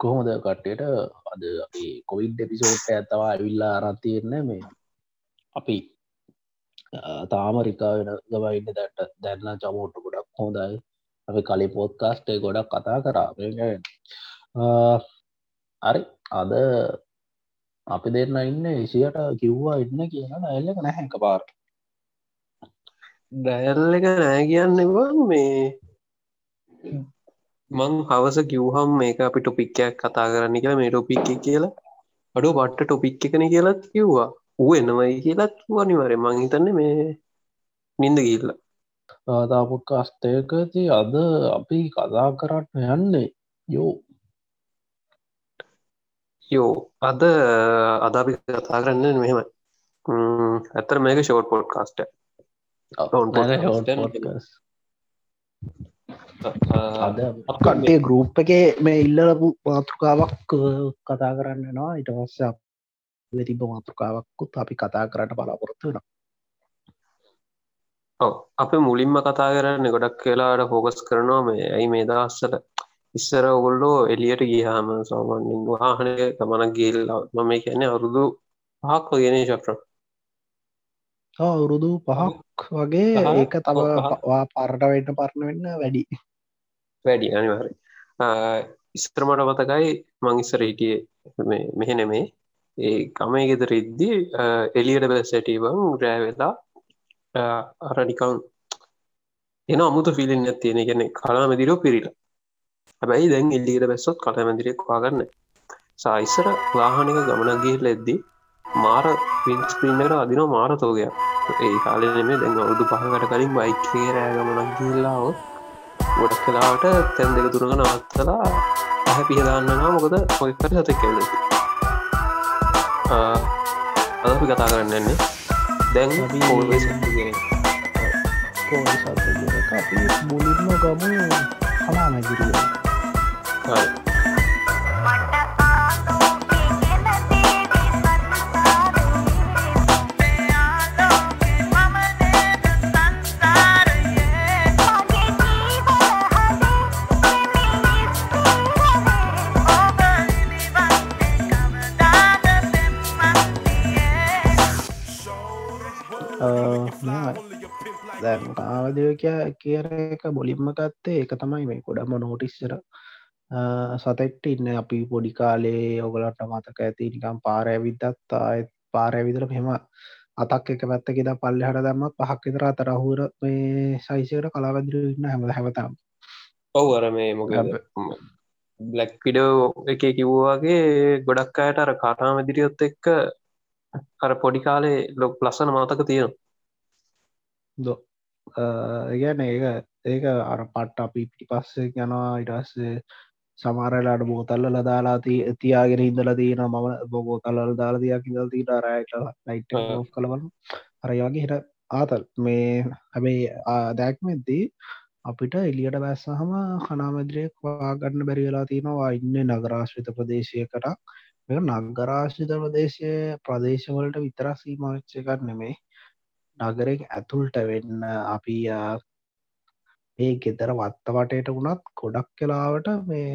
කොහොමද කට්ටයට? අද Covid episode ඇතවා ඇවිල්ලා අරත්තියෙන්න මේ අපි තාම රිකා වෙන ගවයින්න දැට දැන්න චමෝට්ට ගොඩක් හොඳයි. අපි කලි පොත්කාස්ටේ ගොඩක් කතා කරා. හරි. අද අපි දෙන්න ඉන්න විසියට කිව්වා ඉන්න කියන ඇල්ලක නැහැක පාර ඩැල්ල එක නෑ කියන්නවා මේ? මං හවස කිව්හම් මේක අපි ටොපික්කයක් කතා කරන්න කියලා මේ ටොපික් කියලා. අඩු බට්ට ටොපික් එකන කියලත් කිව්වා. ඌ එනවයි කියලත් වනිවර මං හිතන්න මේ නින්ද ගිල්ල ආදාපුක් අස්තයකති අද අපි කතා කරන්න යන්නේ යෝ. යෝ. අද අදාපි කතා කරන්න මෙහෙම ඇතර මේක ෂෝට් පොඩ් කාස්ට අද කටේ ගරුප් එක මේ ඉල්ලලපු මාතෘකාවක් කතා කරන්න නවා ඉට පස්ස තිබ මාතෘකාවක්කුත් අපි කතා කරන්න බලාපොරොත්තු වෙන ඔව. අප මුලින්ම කතා කරන්න ගොඩක් කියලාට ෆෝකස් කරනවා මේ ඇයි මේ දස්සට ඉස්සර ඔගොල්ලෝ එලියට ගියාම සෝමන්ින් වාහනය ගමනක් ගේල්ලා මම කියැන අවුරුදු පහක් ගෙන ශක්්‍ර අවුරුදු පහක් වගේ ඒක තවා පරට වෙන්න පරණ වෙන්න වැඩි. වැඩි අනිවාර ඉස්ත්‍රමට මතකයි මංඉස්සර හිටිය මෙහෙ නෙමේ. ඒ කමේ ගෙදර ඉද්දී එලියට බැස්සැටීබං රෑවෙලා අරනිකං එන අමුතු ෆිලින් ඇතියෙන ගැන කලා මැදිරෝ පිරිලා. හැබැයි දැන් එල්ලියට බැස්සොත් කළ මැදිරෙක් වාගන්න සයිස්සර වාහනක ගමනක්ගේ ලෙද්දී මාර පින්ස්පින්නට අදින මාර තෝගයක්. ඒ කාලනෙමේ දැන් අවුදු පහකට කලින් බයික්කේ රෑ ගමනක් ගිල්ලාව ගොඩක් කලාවට තැන් දෙක තුරග නවත්තලා ඇහැ පිහදාන්නවා මොකද ඔයකට සතක් කෙල්ල අදපි කතා කරන්නන්නේ දැන් මුලින්ම ගම. හලා නැගිරිය දැන් කාවදය කිය කියර එක බොලින්ම ගත්තේ එක තමයි මේ ගොඩම නෝටිස්සර සතෙක්ට ඉන්න අපි පොඩි කාලේ ඔගලට මතක ඇති නිකම් පාරඇවිදත් අත් පාරඇවිදර මෙම අතක් එක පැත්තක ද පල්ලි හට දම්ම පහක් විතර අතරහුර මේ සයිසයට කලාවදිර ඉන්න හැම හැමතම් ඔව් අර මේ මොක බ්ලක් පිඩෝ එක කිව්වාගේ ගොඩක් අයට අර කාටාම දිරියොත් එක්ක අර පොඩි කාලේ ලොක් ලස්සන මතක තියෙනවා Äh, ගැන ඒක ඒක අර පට්ට අපි පිටි පස්සේ යනවා. ඉටස්සේ සමාරලාට බෝතල්ල ලදාලා තියාගෙන ඉදල තියෙන මම බොගෝ කල්ල දාලා තියක් ඉදල් තීට රයට ලයිට කළවල අරයාගේ හිට ආතල්. මේ හැබැයි දැක්මෙද්දී අපිට එලියට බැස්සහම හනාමැදිරයක් වාගන්න බැරිවෙලා තියෙනවා. ඉන්න නගරාශ්‍රිත ප්‍රදේශයකට. මෙ නගරාශ්‍රිත ප්‍රදේශය ප්‍රදේශවලට විතර සීමච්චකක් නෙමේ නගරෙක් ඇතුල්ට වෙන්න අපි ඒ ගෙදර වත්තවටයට වුණත් ගොඩක් කලාවට මේ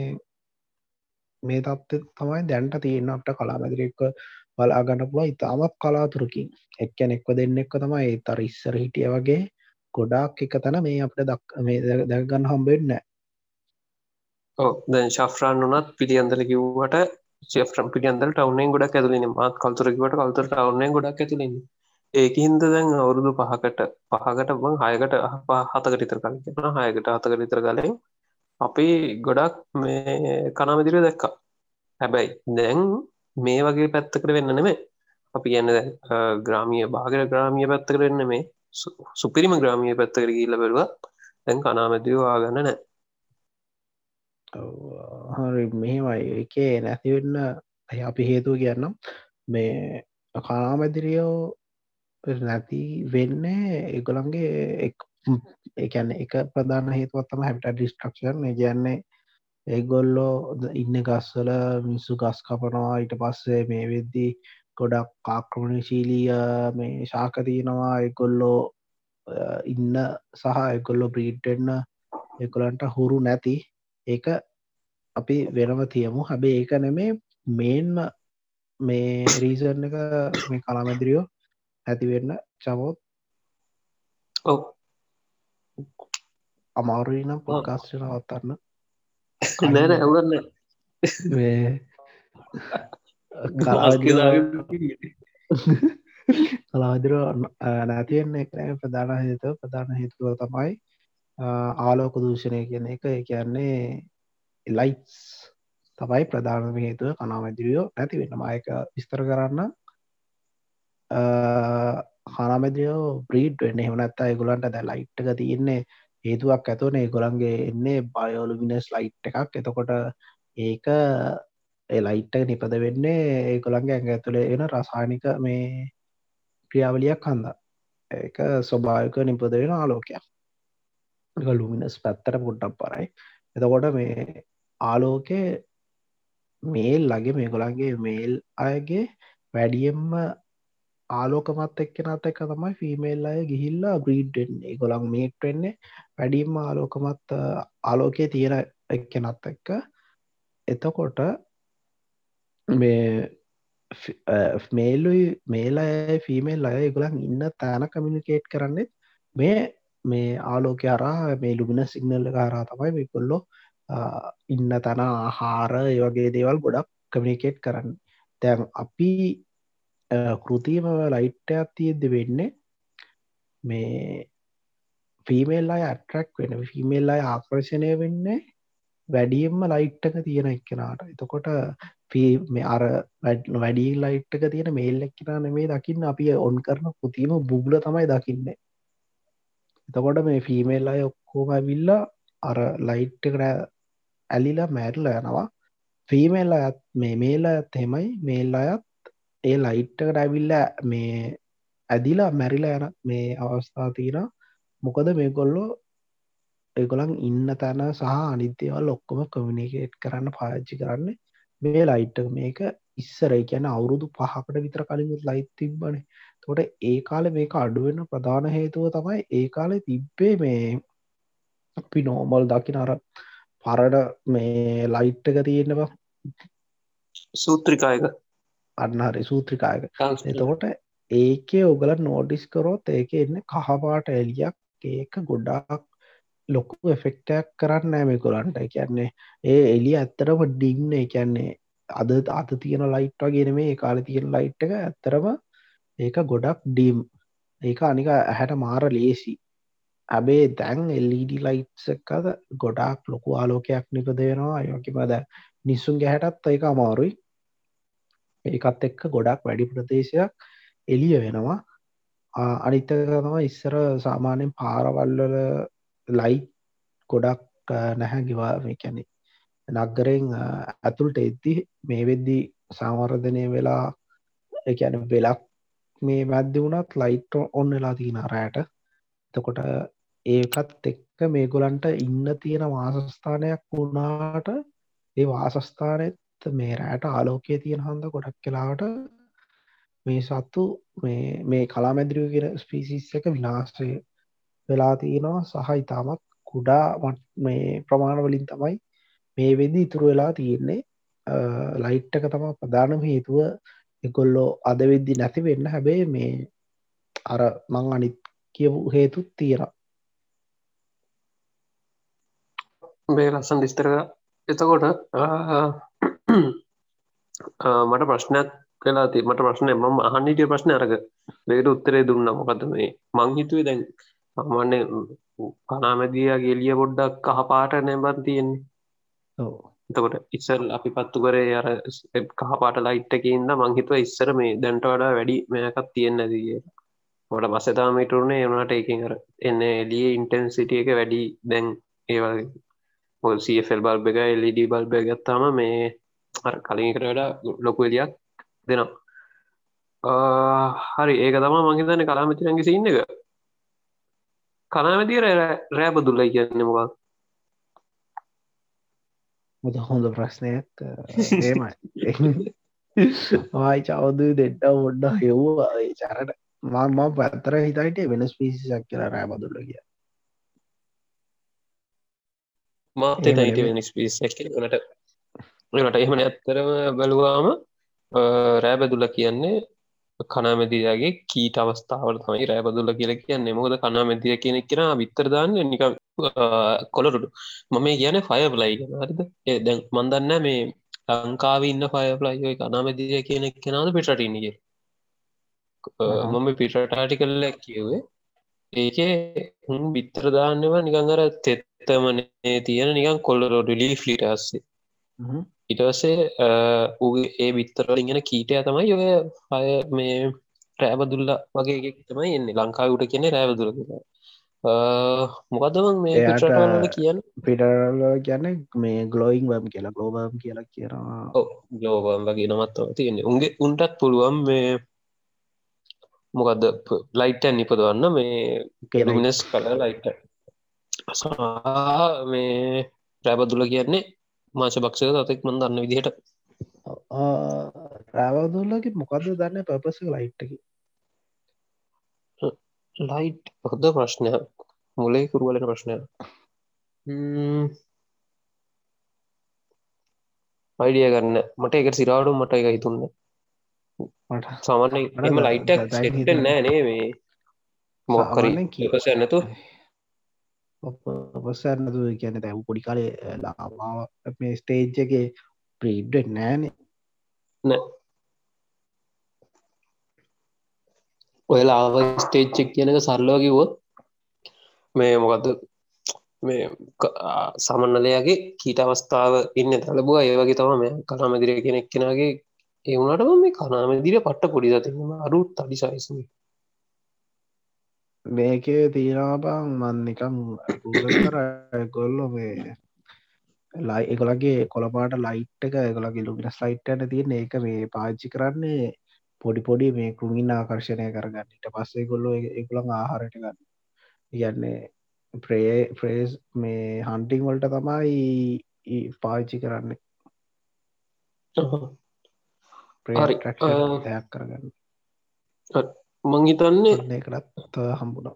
මේ තත්ත තමයි දැන්ට තියෙන අපට කලාමැදිරෙක්ව බලාගන්න පුළ ඉතාමත් කලාතුරකින්. එක්කැන එක්ව දෙන්න එක්ක තමයි ඒ තර ඉස්සර හිටිය වගේ ගොඩක් එක තැන මේ අපට දක් මේ දැගන්න හම්බෙන්න දැන් ශෆ්‍රාන් වනත් පිළියන්දල කිව්වට ්‍රම් පිියන්දල් ටවනෙන් ගොඩක් ඇතුලන මත් කල්තුරකිවට කල්තර ටවනෙන් ගොඩක් ඇතුලන්නේ ඒකහින්ද දැන් අවුරුදු පහකට පහකට බං හයකට හතකට ඉතර කලින් කියෙන හයකට හතකට ඉතර කලින් අපි ගොඩක් මේ කනාමදිර දැක්කා. හැබැයි දැන් මේ වගේ පැත්තකට වෙන්න නෙමේ අපි කියන්න ග්‍රාමිය භාගර ග්‍රාමිය පැත්තකට වෙන්න මේ සුපිරිම ග්‍රාමිය පැත්තකර කියල්ල බැලවා. දැන් කනාමැදිව ආගන්න නෑ හරි මෙහෙමයි. එකේ නැතිවෙන්න අපි හේතුව කියන්නම්. මේ කනාමැදිරියෝ නැති වෙන්න ඒගොළන්ගේ එකන්න එක ප්‍රධාන හේතුවත්තම හැට ඩිස්ට්‍රක්ෂන් කියන්නේ ඒගොල්ලෝ ඉන්න ගස්වල මිනිස්සු ගස් කපනවා. ඊට පස්සේ මේ වෙද්දී ගොඩක් කාක්‍රමණශීලිය මේ ශාකතියනවා එකොල්ලෝ ඉන්න සහ එකොල්ලො බ්‍රීට්ටෙන්න්න එකොලන්ට හුරු නැති. ඒක අපි වෙනම තියමු. හැබේ ඒක නෙමේ මේන්ම මේ රීසර්න එක මේ කලාමැදිරියෝ ඇතිවෙන්න චමෝත් ඔව. අමාරුයි නම් පොකාස්ටන අවත්තන්න නෑන ඇවන්න කලාදිර නැතියෙන්නේ එක ප්‍රධාන හේතු ප්‍රධාන හේතුව තමයි ආලෝක දූෂණය කියන එක. කියන්නේ ලයිටස් තමයි ප්‍රධානම හේතුව. කනාමැදිරියෝ නැති වෙන්න. මයක විස්තර කරන්න හනමදියෝ බ්‍රීඩ් වෙන්න. හෙමනත්තා ගොලන්ට දැ ලයිට්ක තියන්නේ හේතුවක් ඇතුවනේ ගොළන්ගේ එන්නේ බයෝලුමිනස් ලයිට් එකක්. එතකොට ඒක ලයිට්ට නිපද වෙන්නේ ඒ කොළන්ගේ ඇඟ ඇතුළේ එන රසානික මේ ක්‍රියාවලියක් හන්ද. ඒක ස්වභායක නිපද වෙන ආලෝකයක්. ලුමිනස් පැත්තට පුඩ්ඩක් පරයි එතකොට මේ ආලෝකය මේල් ලගේ මේ ගොළන්ගේ මේල් අයගේ වැඩියෙන්ම ආලෝකමත් එක්කෙනත් එක්ක තමයි ෆිමේල් අය ගිහිල්ලා බ්‍රීඩ්ෙන්නේ ගොළන් මේට් වෙන්නේ වැඩියම්ම ආලෝකමත් ආලෝකය තියෙන එක්කෙනත් එක්ක. එතකොට මේ මේලුයි මේල ෆිමේල් අය ගොලන් ඉන්න තෑන කමිනිකේට් කරන්නෙත් මේ මේ ආලෝක අරා මේ ලුමින සිගනල්ල කාරා තමයි මේ කොල්ලො ඉන්න තැන ආහාර ඒවගේ දේවල් ගොඩක් කමිනිකේට් කරන්න. තැන් අපි කෘතියම ලයිට්ටයක් තියෙද්ද වෙන්නේ මේ ෆිමේල් අයි ඇට්‍රක් වෙන ෆිමේල් අයි ආකර්ශණය වෙන්නේ වැඩියම්ම ලයිට්ටක තියෙන එක්කෙනට. එතකොට මේ අර වැඩි ලයිට්ක තියෙන මේල් එක්කෙන නෙමේ දකින්න. අපි ඔන් කරන පුතිීම බුබ්ල තමයි දකින්නේ. එතකොට මේ ෆිමේල් අය ඔක්කෝම විල්ලා අර ලයිට්කට ඇලිලා මැරල යනවා. ෆීමේල් අයත් මේ මේල ඇත් හෙමයි මේල් අයත් ඒ ලයිට්ටකට ඇවිල්ල මේ ඇදිලා මැරිල යන මේ අවස්ථා තියෙන මොකද මේ කොල්ලෝ ඒගොලන් ඉන්න තැන සහ අනිත්‍යවල් ඔක්කොම කමිනිකේට් කරන්න පාච්චි කරන්න මේ ලයිට්ට මේක ඉස්සර කියන අවුරුදු පහකට විතර කලින්ුත් ලයිත් තිබ්බන. තොට ඒ කාල මේක අඩුවෙන ප්‍රධාන හේතුව තමයි ඒ කාලෙ තිබ්බේ මේ අපි නෝමල් දකින අර පරඩ මේ ලයිට්ටක තියෙන්නවා සූත්‍රිකායක අන්නහරි සූත්‍රිකායක. එතකොට ඒකේ ඔගල නෝඩිස් කරොත් ඒක එන්න කහපාට එලියක් ඒක ගොඩාක් ලොකු එෆෙක්ටයක් කරන්න ෑමේ කොරන්ට කියන්නේ ඒ එලි ඇත්තරම ඩින්න කියන්නේ අද අත තියෙන ලයිට් වගෙන මේ කාල තියෙන ලයිට් එක ඇත්තරම ඒක ගොඩක් ඩීම් ඒක අනික ඇහැට මාර ලේසි. ඇබේ දැන් එල්ඩ ලයිට්සකද ගොඩක් ලොකු ආලෝකයක් නිපද වෙනවා අයෝකිමද නිස්සුන් ගැහැටත් ඒක අමාරුයි ඒකත් එක්ක ගොඩක් වැඩි ප්‍රදේශයක් එලිය වෙනවා. අනිත්තක තම ඉස්සර සාමාන්‍යෙන් පාරවල්වල ලයි ගොඩක් නැහැ ගිවා කැනෙ නග්ගරෙන් ඇතුළට එද්දි මේ වෙද්දි සංවර්ධනය වෙලා එකැන වෙලක් මේ මැද්දි වුණත් ලයිට් ඔන්න වෙලා තියෙන රෑට තකොට ඒකත් එක්ක මේගොලන්ට ඉන්න තියෙන වාසස්ථානයක් වුණාට ඒ වාසස්ථානත් මේ රෑට ආලෝකය තියෙන හන්ද ගොඩක් කලාට මේ සත්තු මේ කලාමැදිරිය කියෙන ස්පිසිස් එක විනාශය වෙලා තියෙනවා. සහ ඉතාමත් කුඩා මේ ප්‍රමාණවලින් තමයි මේ වෙදි ඉතුරු වෙලා තියෙන්නේ. ලයිට්ටක තම ප්‍රධානම හේතුව. එකොල්ලෝ අද වෙද්දි නැති වෙන්න හැබේ මේ අර මං අනිත් කියපු හේතුත් තියෙන මේ ලස්සන් දිස්තර එතකොට මට ප්‍රශ්නයක් කලා ති මට ප්‍රශ්නය මම අහන්නිටිය ප්‍රශ්න අරග. වේට උත්තරේ දුන්න. මොකද මේ? මංහිතුවේ දැන් අමන්න පනාමැදිය ගෙලිය පොඩ්ඩක් කහපාට නැබන් තියෙන්නේ. එතකොට ඉස්සල් අපි පත්තු කරේ අර කහපාට ලයිට්ටකින්ද මංහිතුව ඉස්සර මේ දැන්ට වඩා වැඩි මේකත් තියෙන්න දිය මට පස්සතාමටරුණේ එනට එකින් කර එන්න එලිය ඉන්ටන්සිටිය එක වැඩි දැන් ඒවගේ සල් බල්බ එක එල්ඩ බල්බ ගත්තාම මේ කලින් එකට වැඩ ලොකු එලියක් දෙනවා. හරි ඒක තම මහිතන කලාමතිනගේ සින්න එක. කලාමතිර රෑබ දුල්ලයි කියන්න මොකක්? මුද හොඳ ප්‍රශ්නයක් ඒමයි ආයි චවදු දෙඩ්ඩ ඔොඩ්ඩ හෙව්වා චරට මම පැත්තර හිතයිට වෙනස් පිසිසක් කියලා රෑ බදුල්ල කිය මාතට හිට වෙනස් පිසක් වනට ඒට එහෙම ඇත්තරම බැලුවාම රෑබැදුල කියන්නේ කනාමැදියාගේ කීට අවස්ථාවල තමයි රෑබදුල්ල කියල කියන්නේ. මොකද කනාමැදිය කියෙනෙක් කියෙන විත්තරදාන්න නික කොලරුඩු මම කියන ෆය ප්ලයි හරිද දැන් මන්දන්න මේ ලංකාව ඉන්න ෆයපලයි කනාමැදිය කියනෙක් කෙනාද පිටටිනිගේ මම පිටටාටි කල්ල කිව්වේ. ඒකේ හුන් බිත්තරදාන්නව නිකංගර තෙත්තමනේ තියෙන නිකන් කොල්ලරොඩු ලී ෆලිට අස්සේ ඉටවසේ ඒ බිත්තරල ඉගෙන කීටය තමයි ඔය හය මේ රෑබදුල්ල වගේ තමයි එන්නේ. ලංකාවට කියන රෑබදුල මොකදම මේ කියන්න? පිටරල ගැන මේ ගලෝයින් වම් කියලා ගලෝබම් කියලා කියනවා. ගලෝබම් වගේ නමත්ව තියෙන්නේ. උන්ගේ උන්ටත් පුළුවන් මේ මොකක්ද ලයිට්ටන් නිපදවන්න මේ කෙලමිනස් කල ලයිට මේ රෑබදුල කියන්නේ මාශ භක්ෂක තතෙක් මන් දන්න විදිහට. රෑවදුල්ලගේ මොකක්ද දන්න පපස ලයිට්ටකි ලයිට් හොද ප්‍රශ්නය? මුලේ කුරුවලට ප්‍රශ්නය. අයිඩිය ගන්න. මට එක සිරාඩු මට එක හිතුන්න. සාමාන්‍ය එම ලයිටක් නෑනේ මේ මොක්කරි පස නැතු ඔපසන්නතු කියන දැව් පොඩි කාලේ ලාමාව මේ ස්ටේජ්ජගේ ප්‍රීඩ් නෑනේ නෑ. ඔය ලාව ස්ටේච්චෙක් කියනක සරලෝකිවොත් මේ මොකක්ද මේ සමන්නලයාගේ කීට අවස්ථාව ඉන්න තලබුව ඒවගේ තම මේ කනාමදිරය කෙනෙක් කෙනගේ ඒවුණටම මේ කනාමදිර පට්ට පොඩි දතිම අරුත් අඩිසයිස්ම මේකේ තියෙනබං මන්නිකම් කර. ගොල්ලො මේ ලයි එකලගේ කොළපාට ලයිට් එක එකලගේ ලුමින සයිට්ට තියෙන ඒක මේ පාච්චි කරන්නේ පොඩි පොඩි මේ කෘමින් ආකර්ශණය කරගන්න. ඉට පස්සේ කොල්ලො එකළඟ ආහාරට ගන්න. කියන්නේ ප්‍රේ ෆ්‍රේස් මේ හන්ටිං වලට තමයි පාච්චි කරන්නේ. ප්‍රයක් කරගන්න මං හිතන්නේ එකටත් හම්බුණා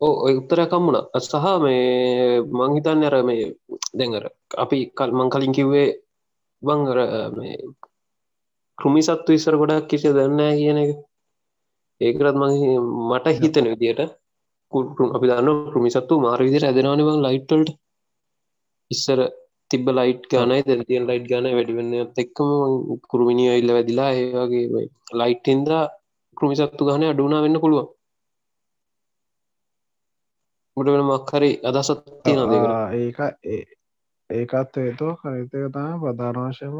ඔය උත්තරකම්මුණ සහ මේ මංහිතන්න අර මේ දැඟර අපි කල් මං කලින් කිව්වේ බංගර මේ කෘමි සත්තු ඉස්සර ගොඩක් කිසි දන්න කියන එක. ඒකරත් ම මට හිතන විදියට අපි දන්න කෘමිසත්තු මාර විදිර ඇදෙනවාන බං ලයිට්ටල්ට ඉස්සර තිබ ලයිට් ගනයි දැතියන් ලයිට් ගන වැඩිවෙන්න එක්කම කෘමිණිය ඉල්ල වැදිලා ඒවාගේ ලයිට්ඉන්ද කෘමිසත්තු ගහන අඩුනා වෙන්න පුළුවන්. මට වෙන මක්හරි අදසත් තියෙන ඒක ඒකත් ඒතෝ කරිතක තම ප්‍රධානවශයම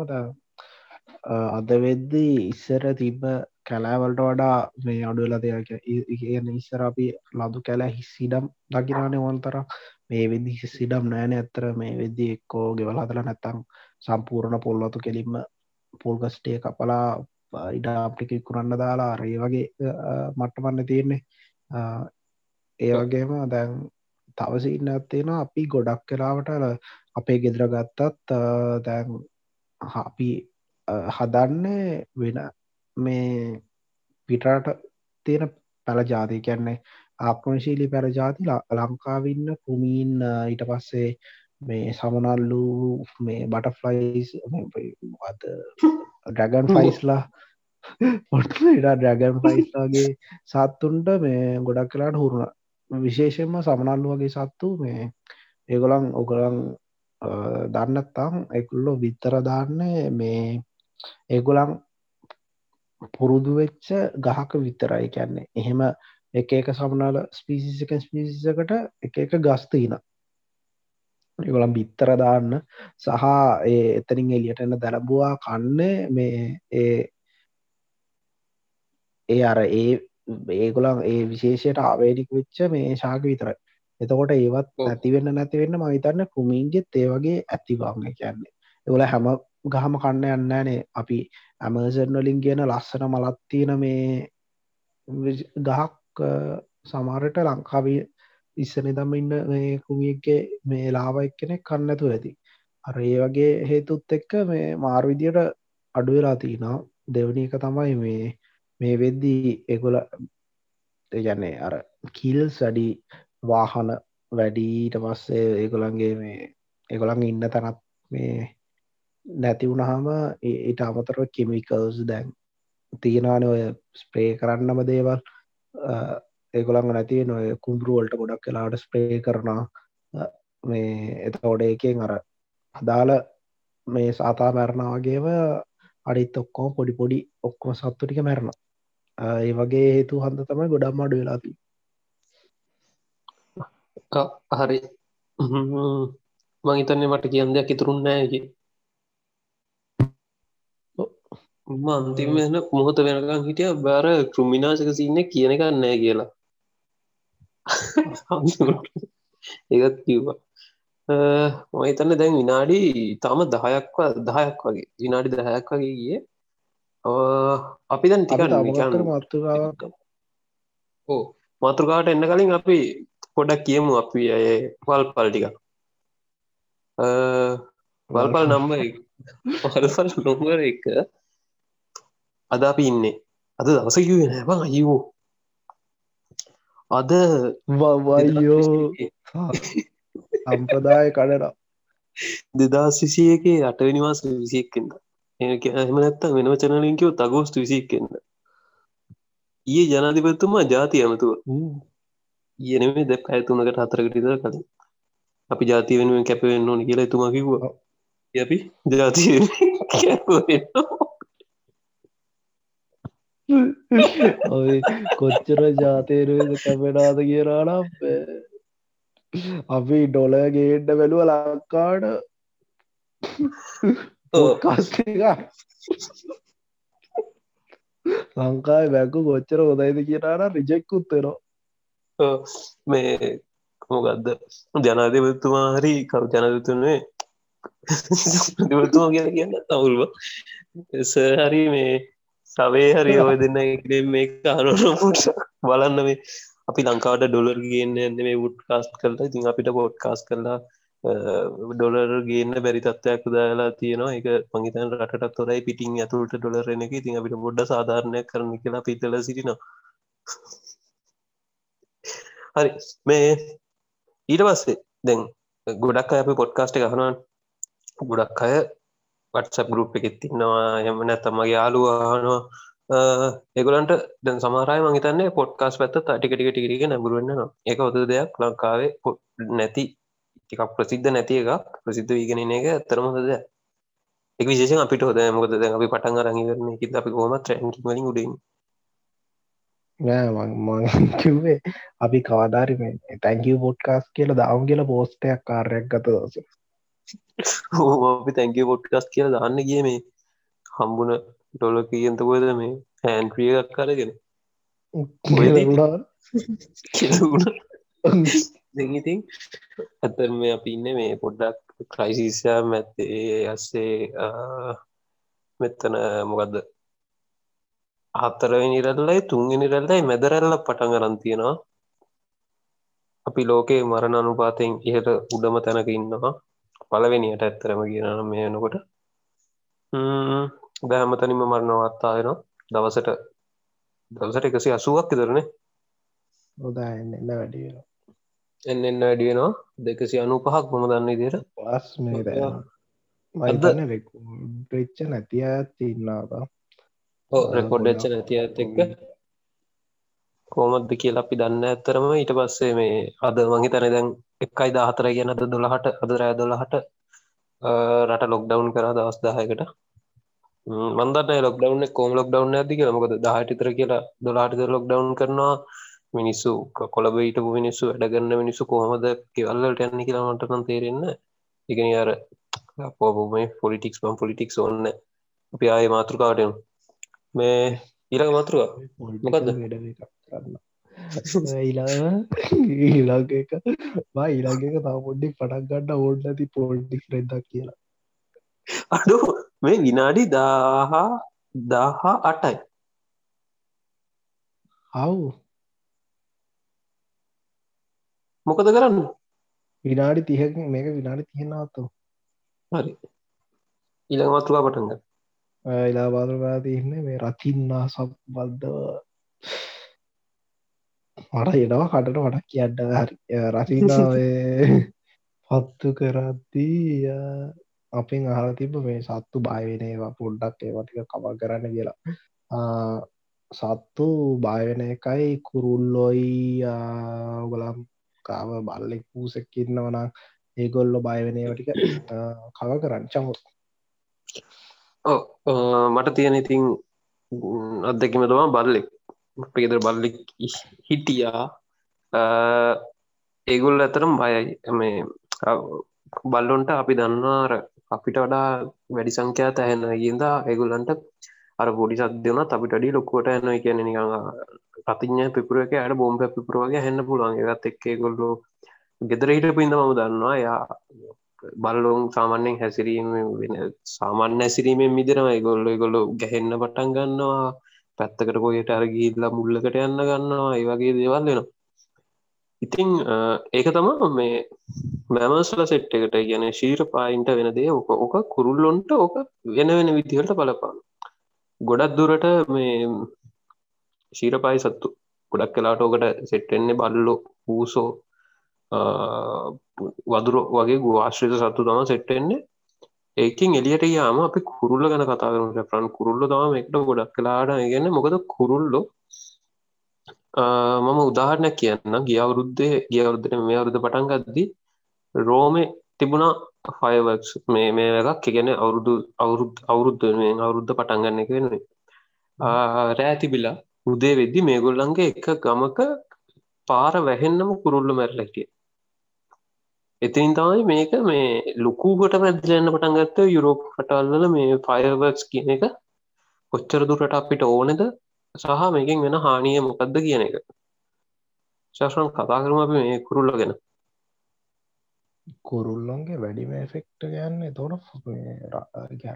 අද වෙද්දී ඉස්සර තිබ්බ කැලෑවලට වඩා මේ අඩුවෙලා දෙයක් කියන ඉස්සර අපි ලදු කැලෑ හිස්සිඩම් දකිනානේ වන්තර මේ වෙදදි හිස්සිඩම් නෑන ඇත්තර මේ වෙද්දි එක්කෝ ගෙවල් හදල නැත්තං සම්පූර්ණ පොල්ලතු කෙලින්ම පොල්ගස්ටේ කපලා ඉඩාප්ටික කුරන්න දාලා රේ වගේ මට්ටමන්න තියෙන්නේ. ඒ වගේම දැන් තවසින්න ඇත්තේන අපි ගොඩක් කලාවට අපේ ගෙදර ගත්තත් දැන් අපි හදන්නේ වෙන මේ පිටට තියෙන පැළ ජාති කියන්නේ ආක්‍රමශීලි පැර ජාති ලංකාවින්න කුමීන් ඊට පස්සේ මේ සමනල්ලු මේ බටෆ්ලයිස් ඩ්‍රගන් ෆයිස්ලා ඉඩා ඩ්‍රගන් ෆයිස්ලාගේ සත්තුන්ට මේ ගොඩක් කලාට හුරුණ. විශේෂෙන්ම සමනල්ලු වගේ සත්තු මේ ඒගොලන් ඔගලන් දන්නත්තම් එකුල්ලො විත්තර දාන්නේ මේ ඒගොලන් පුරුදු වෙච්ච ගහක විතරයි. කියන්නේ එහෙම එක එක සමනාල ස්පිසික ස්පිසිසකට එක එක ගස්තීන ගොලම් බිත්තර දාන්න. සහ ඒ එතනින් එලියටන්න දැලබවා කන්නේ මේ ඒ ඒ අර ඒ ඒගොලන් ඒ විශේෂයට ආවේඩික වෙච්ච මේ ශාක විතරයි. එතකොට ඒවත් ඇතිවෙන්න නැතිවෙන්න මහිතන්න කුමින්ගෙත් ඒ වගේ ඇතිවාංග කියන්නේ. එවල හැම ගහම කන්න යන්නනේ අපි ඇමර්සන් වලින් කියන ලස්සන මලත්තියන මේ ගහක් සමාරට ලංකාවී ඉස්සන දම ඉන්න මේ කුමියක්ගේ මේ ලාබයික් කෙනෙක් කන්නතු ඇති. අර ඒ වගේ හේතුත් එක්ක මේ මාර්විදියට අඩුවෙලා තිීනා දෙවනි එක තමයි මේ මේ වෙද්දී එගොල යන්නේ අර කිල් සඩි වාහන වැඩීට පස්සේ ඒගොලන්ගේ මේ ඒගොළන් ඉන්න තැනත් මේ නැති වුණහම ඊට අමතරව කෙමිකල්ස් දැන් තියෙනවාන ඔය ස්ප්‍රේ කරන්නම දේවල්. ඒගොළඟ නැති නොය කුම්දුරුවලට ගොඩක් කලාට ස්ප්‍රේ කරනා මේ එතෝඩ එකෙන් අර අදාළ මේ සාතා මැරණාවගේම අඩිත් ඔක්කෝ පොඩි පොඩි ඔක්කොම සත්තු ටික මැරණ ඒ වගේ හේතු හන්ද තමයි ගොඩම් අඩු වෙලාති හරි. මහිතන්නේ මට කියන් දෙයක් ඉතුරුන්නෑකි අන්තිම වෙන මොහොත වෙනකම් හිටිය. බාර කෘමිනාශක සින්න කියන එකන්නෑ කියලා ඒත් කිව්වා. මහිතන්න දැන් විනාඩි තම දහයක්ව දහයක් වගේ. විනාඩි දහයක් වගේ ගිය. අපි දැන් ටික ඕ මාතෘකාවට එන්න කලින් අපි පොඩක් කියමු අපි අය වල් පල්ටික වල්පල් නම්බ වල්පල් නොවර එක. අද අපි ඉන්නේ. අද දවස කිවේ නැබ අයවෝ අද වවයෝ සම්පදාය කඩරා දෙදා සිසියක අටවනිවාස විසියෙක්කෙන්ද? එම නැත්ත වෙනව චනලින්කව තගෝස්තු විසික්කෙන්ද ඒ ජනාධිපත්තුමා ජාති ඇමතුව. ඒනෙේ දැක් අයතුනකට හතරකටිතර කලින්. අපි ජාති වෙනුවෙන් කැපවෙන්න ඕන කියලා තුමා කිව්වා. අපි ජාති ඔය කොච්චර ජාතයරුවද කැපෙනාද කියලානම් අපි ඩොල ගේඩ්ඩ බැලුව ලංකාට කස්ටික ලංකායි බැක්කු කොච්චර හොදයිද කියලාන රිජෙක්කුත්තෙනවා මේ මොකක්ද ජනාධපතුමා හරි කව ජනදතුනේ දෙවතුමා කියලා කියන්න තවුල්ව හරි මේ සවේ හරි ඔය දෙන්න මේ අනුට බලන්න මේ අපි ලංකාවට ඩොලර් ගන්න එන්න මේ වුඩ් කාස්ට කරලා. ඉතින් අපිට පොට් කාස් කරලා ඩොලර් ගන්න බැරි තත්වයක් දාලා තියෙනවා. එක පංගිතන් රටත් තොරයි පිටිං ඇතුළට ඩොලරන එක. ඉතින් අපිට බොඩ්ඩ සාධාරණය කරන කියලා පිතල සිටිනවා. හරි. මේ ඊට පස්සේ දැන් ගොඩක් අය අපි පොඩ්කාස්ට ගහනවන් ගොඩක් අය වටසප් ගරුප් එකෙත් තින්නවා එම නැත්තමගේ යාලුවානවා ඒගලන්ට දැන් සමාරය මහිතන්නේ පොට්කාස් පැත්ත ටිකටික ටික නැබරුවන්න එක ඔද දෙයක්. ලංකාවේ පොට් නැති ටිකක් ප්‍රසිද්ධ නැති එකක්. ප්‍රසිද්ධ වීගෙන එක ඇතරමද එක විශේෂ අපිට හොද මොකද දැන් අපි පටන් අරඟි කරන කිත අපි කොම ට්‍රැන්කි වලින් උඩින් මංකිවේ අපි කවාදාරි තැංකව පොට්කාස් කියල දවම් කියල පෝස්ටයක් කාරයක් ගත දස අපි තැංක පොට්කස් කියල දාන්න කිය මේ හම්බුන ඩොල කියන්තකොද මේ හැන්ට්‍රිය එකක් කරගෙන දෙඉතින් ඇතර මේ අපි ඉන්න මේ පොඩ්ඩක් ක්‍රයිසිස්යා මැත්තේ. අස්සේ මෙත්තන මොකක්ද හත්තරවෙනි රැල්ලයි තුන්ගෙන රැල්ලයි මැදරැල්ල පටන් අරන්තියෙනවා අපි ලෝකයේ මරණ අනුපාතයෙන් ඉහට උඩම තැනක ඉන්නවා පලවෙනියට ඇත්තරම කියනම් මේ වෙනකොට. බෑහමතනිම මරණවත්තා වෙනවා. දවසට දවසට එකසි අසුවක් ඉදරනේ හොදා එන්න වැඩිය එන්න එන්න වැඩියනවා දෙකසි අනු පහක් මොම දන්න ඉදිර පස් මේ මයිතන්න වෙච්ච නැතිය තින්නාබා රෙකොඩ් එච්ච නැති ඇත් එක්ක කෝමත්ද කියලා අපි දන්න ඇත්තරම ඊට පස්සේ මේ අද මහි තැන දැන් එකයි දාහතර ගැනද දොළහට අද රෑ දොළහට රට ලොක්ඩවන් කර දවස් දාහයකට. මන්දට ලොක්ඩවන්න කෝම ලොක්ඩවන්න ඇති කියලා. මොකද දහටිතර කියලා දොලාටිත ලොක්ඩවන් කරනවා. මිනිස්සු කොළබ ඊට මිනිස්සු වැඩගන්න මිනිස්සු කොහමද කෙවල්ලට යන්න කියලාමටන තේරෙන්න ඉගෙන අර පොබුම පොලිටික්ස් පම් පොලිටික්ස් ඔන්න අපි ආය මාතෘකාටයනු මේ ඊළඟ මතුරුව මොකක්ද ඊලා ඊලාග එක. ඊලාගක තා පොඩ්ඩි පටක් ගන්න ඕඩ ඇති පොල්ඩික් රෙදක් කියලා. අඩු. මේ විනාඩි දාහා දාහා අටයි. අවු මොකද කරන්න? විනාඩි තිහක මේක විනාඩි තියෙනවත්තු හරි. ඊළඟ මතුවා පටන්ග ඉලාබාදරවා තියන්නේ මේ රතින්නා සබ් බද්ධව මට එනවා කටට වටක් කියන්න හරි රසිනාවේ පත්තු කරද්දී අපින් අහල තිබ මේ සත්තු බයවෙනේවා පොඩ්ඩක් ඒවටික කවා කරන්න කියලා. සත්තු බයවෙන එකයි කුරුල්ලොයි ගලම් කාව බල්ලෙක් පූසෙක්කින්නවනා ඒගොල්ලො බයවෙනේවටික කව කරන්න. චමුත් මට තියෙන ඉතින් අත්දැකිම තමා බල්ලෙක් පේදර බල්ලෙක් හිටියා. ඒගොල් ඇතරම් බයයි. මේ බල්ලොන්ට අපි දන්නවාර අපිට වඩා වැඩි සංඛ්‍යා ඇහෙන ගින්දා ඒගොල්ලන්ට අර පොඩි සද්‍යවන අපිට අඩි ලොක්කොට ඇන කියන නිකඟ රතිඥ පිපුරක අයට බොම්ප පිපුරුවගේ හැන්න පුළුවන්. එකත් එක්කේ ගොල්ලු ගෙදර හිට පින්ද මම දන්නවා යා බල්ලොන් සාමාන්‍යෙන් හැසිරීම වෙන සාමාන්‍ය ඇසිරීමෙන් මිදිරම ගොල්ල ගොල්ලු ගැහෙන්න පටන් ගන්නවා. පැත්තකට කොයට අරගීල්ලා මුල්ලකට යන්න ගන්නවා ඒ වගේ දේවල් වෙනවා. ඉතිං ඒක තමා මේ මැමස්ල සෙට් එකට ගැන ශීර පායින්ට වෙන දේ ඕක ඕක කුරුල්ලොන්ට ඕක වෙන වෙන විදිහට බලපාන ගොඩක් දුරට මේ ශීරපායි සත්තු ගොඩක් කලාට ඕකට සෙට්ටෙන්නේ බල්ලෝ පූසෝ වදුර වගේ ගවාශ්‍රිත සත්තු තම සෙට්ටෙන්නේ ඒකින් එලියට යාම අපි කුරුල්ල ගැන කතා කරනට ප්‍රන් කුරුල්ල තම එක්ට ගොඩක් කලාට ගන්න මොකද කුරුල්ලෝ? මම උදාහරණයක් කියන්න ගිය අවුරුද්දේ ගිය අවුරුද්දට මේ අවුරුද්ද පටන් ගද්දී රෝමේ තිබුණා ෆයවර්ක්ස් මේ මේ එකක් ගැන අවුරුදු අවුරුද් අවුරුද්ධ මේ අවුරුද්ධ පටන් ගන්න එක වෙනුවේ රෑ තිබිලා උදේ වෙද්දි මේගොල්ලන්ගේ එක ගමක පාර වැහෙන්නම කුරුල්ල මැරලා හිටිය එතින් තමයි මේක මේ ලොකුකට මැදලන්න පටන් ගත්ත යුරෝප කටල්වල මේ ෆයවර්ක්ස් කියන එක. කොච්චර දුරට අපිට ඕනෙද සහ මේකින් වෙන හානිය මොකක්ද කියන එක. ශාශ්‍රන් කතා කරම අපි මේ කුරුල්ල ගෙන. කුරුල්ලොන්ගේ වැඩිම එෆෙක්ට ගන්න තොට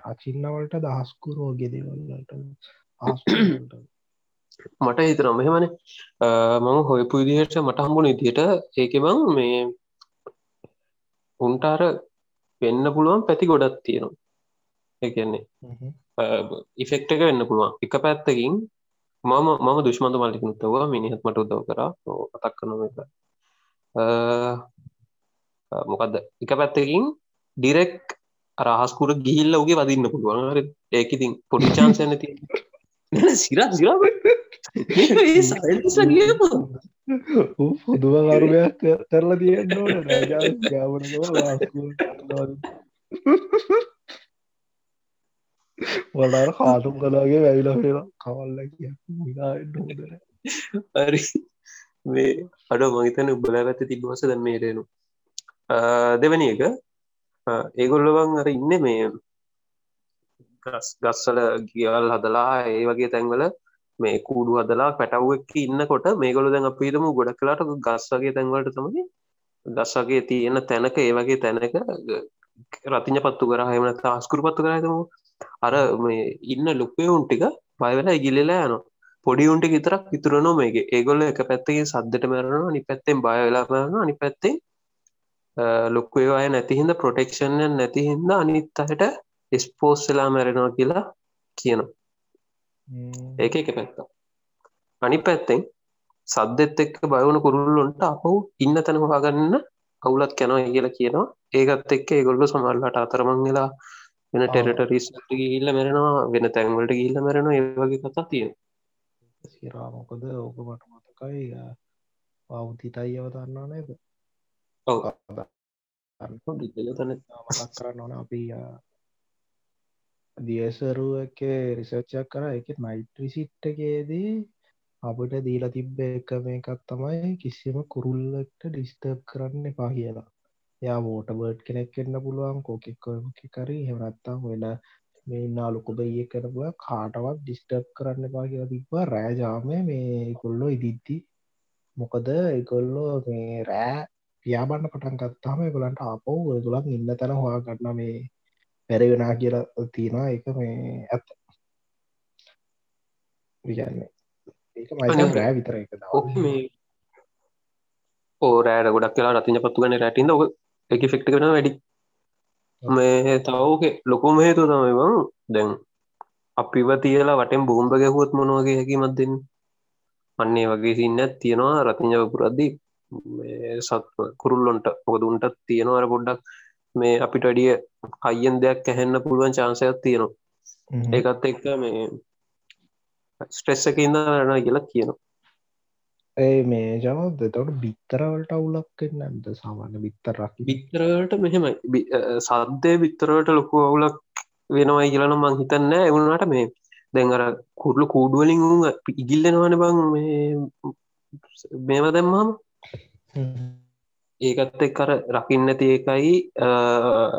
රචින්නවලට දහස්කුරෝ ගෙදවල්ලට මට හිතන මෙහෙමන. මම හොයපු විදිහට මට හම්බුණ ඉදියට ඒක බං මේ උන්ටාර වෙන්න පුළුවන් පැති ගොඩත් තියෙනවා. ඒන්නේ ඉෆෙක්ට එක වෙන්න පුළුවන්. එක පැත්තකින් මම මම දුෂ්මන්ත මල්ලිකුත්තවා මිනිහත් මට උදව කර. කතක් කන එක මොකක්ද එක පැත්තකින් ඩිරෙක් රහස්කුර ගිහිල්ල උගේ වදින්න පුළුවන්. ඒකඉතින් පොඩි චාන්සය නැති සිරා සිරා පුදුව කරුමයක් කරලා තියෙන්න ගාවන වඩාර කාටුම් කලාගේ වැවිල වෙලා කවල්ල කිය හෝදර හරි මේ අඩ මහිතන උබල ඇත තිබවස දැ මේරෙනු දෙවැනි එක ඒගොල්ලවන් අර ඉන්න මේ ගස්සල ගියවල් හදලා ඒ වගේ තැන්වල මේ කූඩු හදලා පැටව්වක් ඉන්නකොට මේගොල දැන් අපිතම ගොඩ කලාට ගස් වගේ තැන්වලට තමයි ගස් වගේ තියෙන තැනක ඒ වගේ තැනක රතිඥ පත්තු කර හමන අස්කුරු පත්තු කරතම අර මේ ඉන්න ලොක්කයවුන් ටික පයවෙලා ඉගිලලා යන පොඩි උන්ට විතරක් ඉතුරනො මේගේ ඒගොල්ල එක පැත්තගේ සද්දට මැරනවා නි පැත්තෙන් බයවෙලා මරනවා නි පැත්තේ ලොක්කු ඒවාය නැතිහින්ද ප්‍රොටෙක්ෂන්ය නැතිහින්ද අනිත් අයට ස්පෝස්සලා මැරෙනවා කියලා කියනවා. ඒක එක පැත්ත. අනි පැත්තෙන් සද්දෙත් එක්ක බයවන කුරුල්ලොන්ට අපහු ඉන්න තැන හොගන්න කවුලත් කැනවා කියලා කියනවා. ඒකත් එක්ක ඒගොල්ල සමල්ලට අතරමං වෙලා වෙන ටෙරටරිස් ගිල්ල මැරෙනවා වෙන තැන්වලට ගිල්ල මැරෙන ඒවගේ කතා තියෙන සිරා මොකද? ඕක මට මතකයි. පෞතිතයි යව දන්නා නේද? ඔව. මතක් කරන්න ඕන අපි දියසරුවක රිසර්ච්චක් කර. එක නයිට්‍රිසිට්ටකේදී අපට දීලා තිබ්බ එක මේකත් තමයි කිසිම කුරුල්ලට ඩිස්ටර්බ් කරන්න එපා කියලා. යා වෝටබර්ඩ් කෙනෙක් එන්න පුළුවන් කෝකෙක් කරි හෙමනත්තා වෙන මේ නාලුකොබ ඒ කරපුල කාටවත් ඩිස්ටර්බ් කරන්න එපා කියලා තිබ්බා. රෑජාම මේ කොල්ලො ඉදිද්දි. මොකද එකොල්ලෝ මේ රෑ පියාබන්න පටන් ගත්තාම ගොලන්ට අපෝ ගොලන් ඉන්න තැන හවා ගන්න මේ පැරවෙනා කියලා තියෙනවා. එක මේ ඇත්ත. විගන්නේ ඒක මයි රෑ විතර එක ඕරෑට ගොඩක් කියලා රතින පත්තු ගන රැටින්ද ඔක එක ෆෙක්ට කන වැඩි. මේ තවක ලොකුම හේතු තමයි බං දැන් අපිව තියලා වටෙන් බෝම්බ ගැහුවොත් මොනවගේ හැකිමත් දෙන්න? අන්නේ වගේ සින්න තියෙනවා රතිංජව පුරද්දී. සත් කුරුල්ලොන්ට මොක දුන්ටත් තියෙනවර පොඩ්ඩක් මේ අපිට අඩිය අයියෙන් දෙයක් ඇහෙන්න පුළුවන් චාන්සයක් තියෙනවා. ඒකත් එක්ක මේ ස්ට්‍රෙස්ස එක ඉන්න රන කියලා කියනවා. ඒ මේ ජනද තවට බිත්තරවලට අවුලක් නැද සාමාන්‍ය බිත්තරක් බිත්තරට මෙහෙමයි. සද්දය බිත්තරවට ලොකු අවුලක් වෙනවයි කියලන මං හිතන්න එවුණට මේ දැන් අර කුරලු කූඩුවලින් ඉගිල්ලෙනවන බං මේව දැම්මම ඒකත් එක් අර රකින්න තියකයි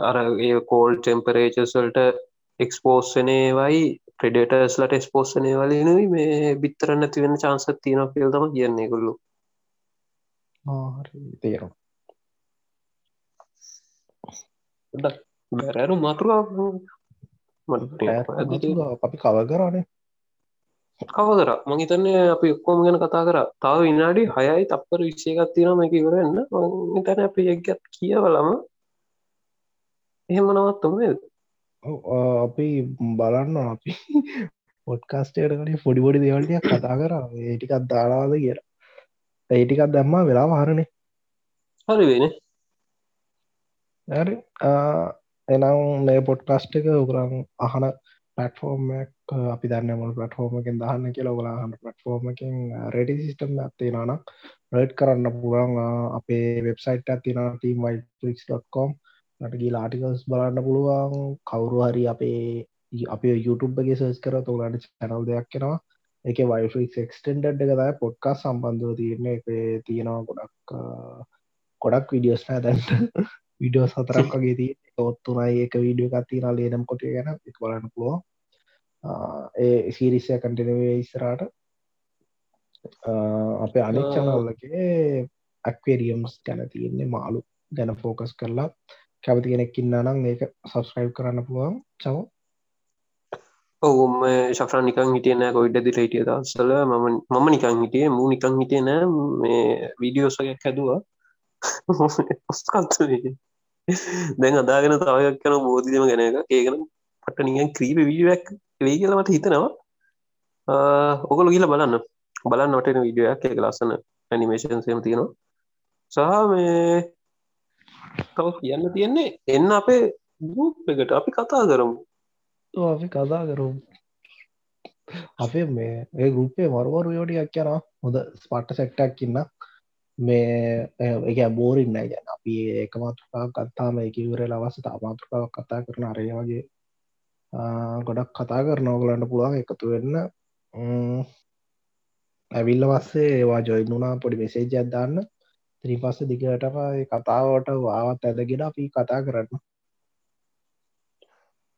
අර කෝල් ටෙම්පරේචස්වල්ට එක්ස්පෝස්සනේවයි ප්‍රඩේටස්ලට ස්පෝස්සනය වලනුයි මේ බිත්තරන්න තිවෙන චාන්සත් තියන කියල්තම කියන්නේ කොල්ලු තේරම් බැරරු මතුරා අපි කව කරනේ කවදර? මහිතන්නේ අපි ඔක්කෝම ගැන කතා කර. තාව විනාඩි හයයි තප්පර විශ්ෂයකත් තියෙන එක ඉවරන්න තැන අප යගත් කියවලම එහෙම නවත්තම අපි බලන්න අපි පොඩ්කාස්ටේට කන ෆොඩිබොඩි දෙවල්ටිය කතා කර. ඒටිකත් දාලාද කියලා. ඒටිකත් දැම්මා වෙලා වාරණය හරි වෙන එනම් මේ පොඩ්කාස්ට එක උකරම් අහන පටෆෝර්මක් අපි දන්නමල් පටෆෝර්මකින් දහන්න කියලා. ඔලාහන්න පටෆෝර්මකින් රෙඩි සිිටම් ඇත්තිේ නන රඩ් කරන්න පුරන් අපේ වෙබ්සයිට් ඇතින ටීම් වයික්.com නටගේ ලාටිකල්ස් බලන්න පුළුවන්. කවුරු හරි අපේ අපේ YouTubeගේ සස් කර තෝලට චැනල් දෙයක් කෙනවා එක වයිෆික් එක්ස්ටෙන්ඩ් එකතයි පොඩ්කා සම්බන්ධව තියන්නේ. එක තියෙනවා ගොඩක් ගොඩක් විඩියෝස් නෑ දැන්ට විඩියෝ සතරක් වගේ දී ඔත්තුනයි එක වීඩියෝ එකත්තින ලේනම් කොට ගැන. එක බලන්න පුළුවන්. ඒ සිරිසය කටනවේ ඉස්සරාට අපේ අනෙක් චනල්ලගේ ඇක්වේරියම්ස් ගැන තියෙන්නේ මාලු ගැන ෆෝකස් කරලා. කැමති කෙනෙක්කින්න නම් ඒක සබස්ක්‍රයිබ් කරන්න පුළුවන්. චව ඔවුම ශෆ්‍රා නිකං හිටියන කොයිඩ දිල හිටිය දස්සල මම මම නිකං හිටිය මූ නිකං හිටිය නෑ මේ වීඩියෝසගයක් හැදවා. ඔස්කත්තුේ දැන් අදාගෙන තාවයක් කන බෝධිදම ගැන එක ඒකන පට නිියන් ක්‍රීප වීඩුවක් වේ කියලමට හිතනවා. ඔකොල ගිල බලන්න. බලන්න නොටන විඩියක් එක ලස්සන ඇනිමේෂන් සේම තියෙනවා. සහ මේ තව කියන්න තියෙන්නේ එන්න අපේ ගුප් එකට අපි කතා කරමු. අපි කතා කරමු. අපේ මේ ඒ ගුපේ මරුවරු යෝටියක් කියන හොඳ ස්පට්ට සෙක්ටක් ඉන්න. මේ එක බෝරින්න ගැන අපි ඒක මාතෘකාවක් ගත්තාම එකවර ලවස තාමාතෘකාවක් කතා කරන අරය වගේ ගොඩක් කතා කරන ඕගලන්න පුළුවන් එකතු වෙන්න. ඇවිල්ල වස්සේ ඒවා ජොයින් වුණා පොඩි මෙසේජ අදදාන්න ත්‍රී පස්ස දිගටම කතාවට වාවත් ඇදගෙන අපි කතා කරන්න.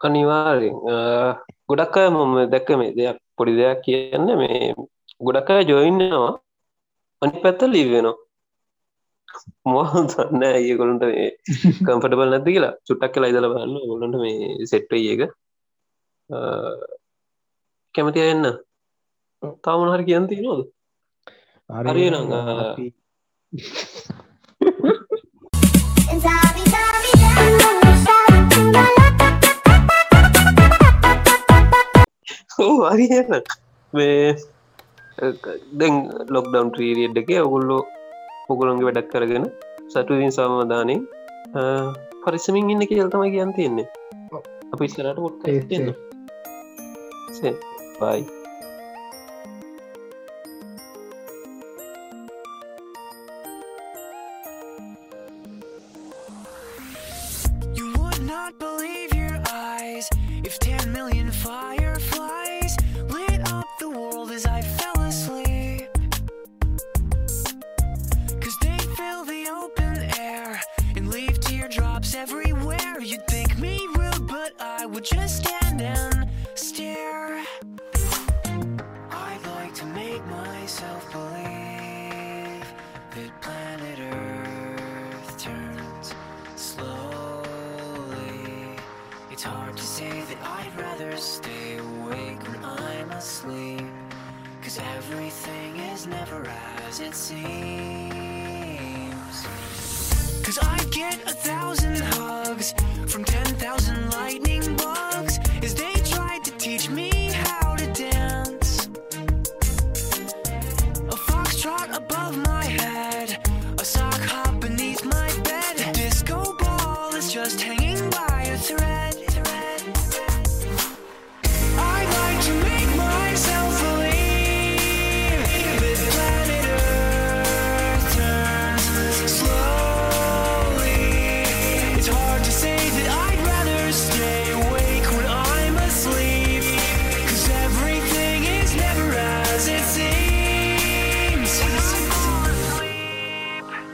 අනිවාරෙන් ගොඩක් අය මොම දැක්ක මේ දෙයක් පොඩි දෙයක් කියන්න. මේ ගොඩක් අය ජොයින්නවා අනි පැත්ත ලිවෙනවා මොහන්න ඒගොලන්ට මේ කම්පටබල් නැති කියලා. චුට්ටක් කලා ඉදල බන්න ගොලන්ට මේ සෙට්ට ඒක කැමති එන්න. තාමන හරි කියන්ති නොද හරි නං. ඕ හරින්න මේ දැන් ලොක්ඩම් ට්‍රීරියඩ් එක ඔගුල්ලෝ පොගුලන්ගේ වැඩක් කරගෙන සටුවින් සාමධානයෙන් පරිසමින් ඉන්න කියල්තම කියන් තියෙන්නේ. අපි Sí, bye. It's hard to say that I'd rather stay awake when I'm asleep Cause everything is never as it seems. Cause I get a thousand hugs from ten thousand lightning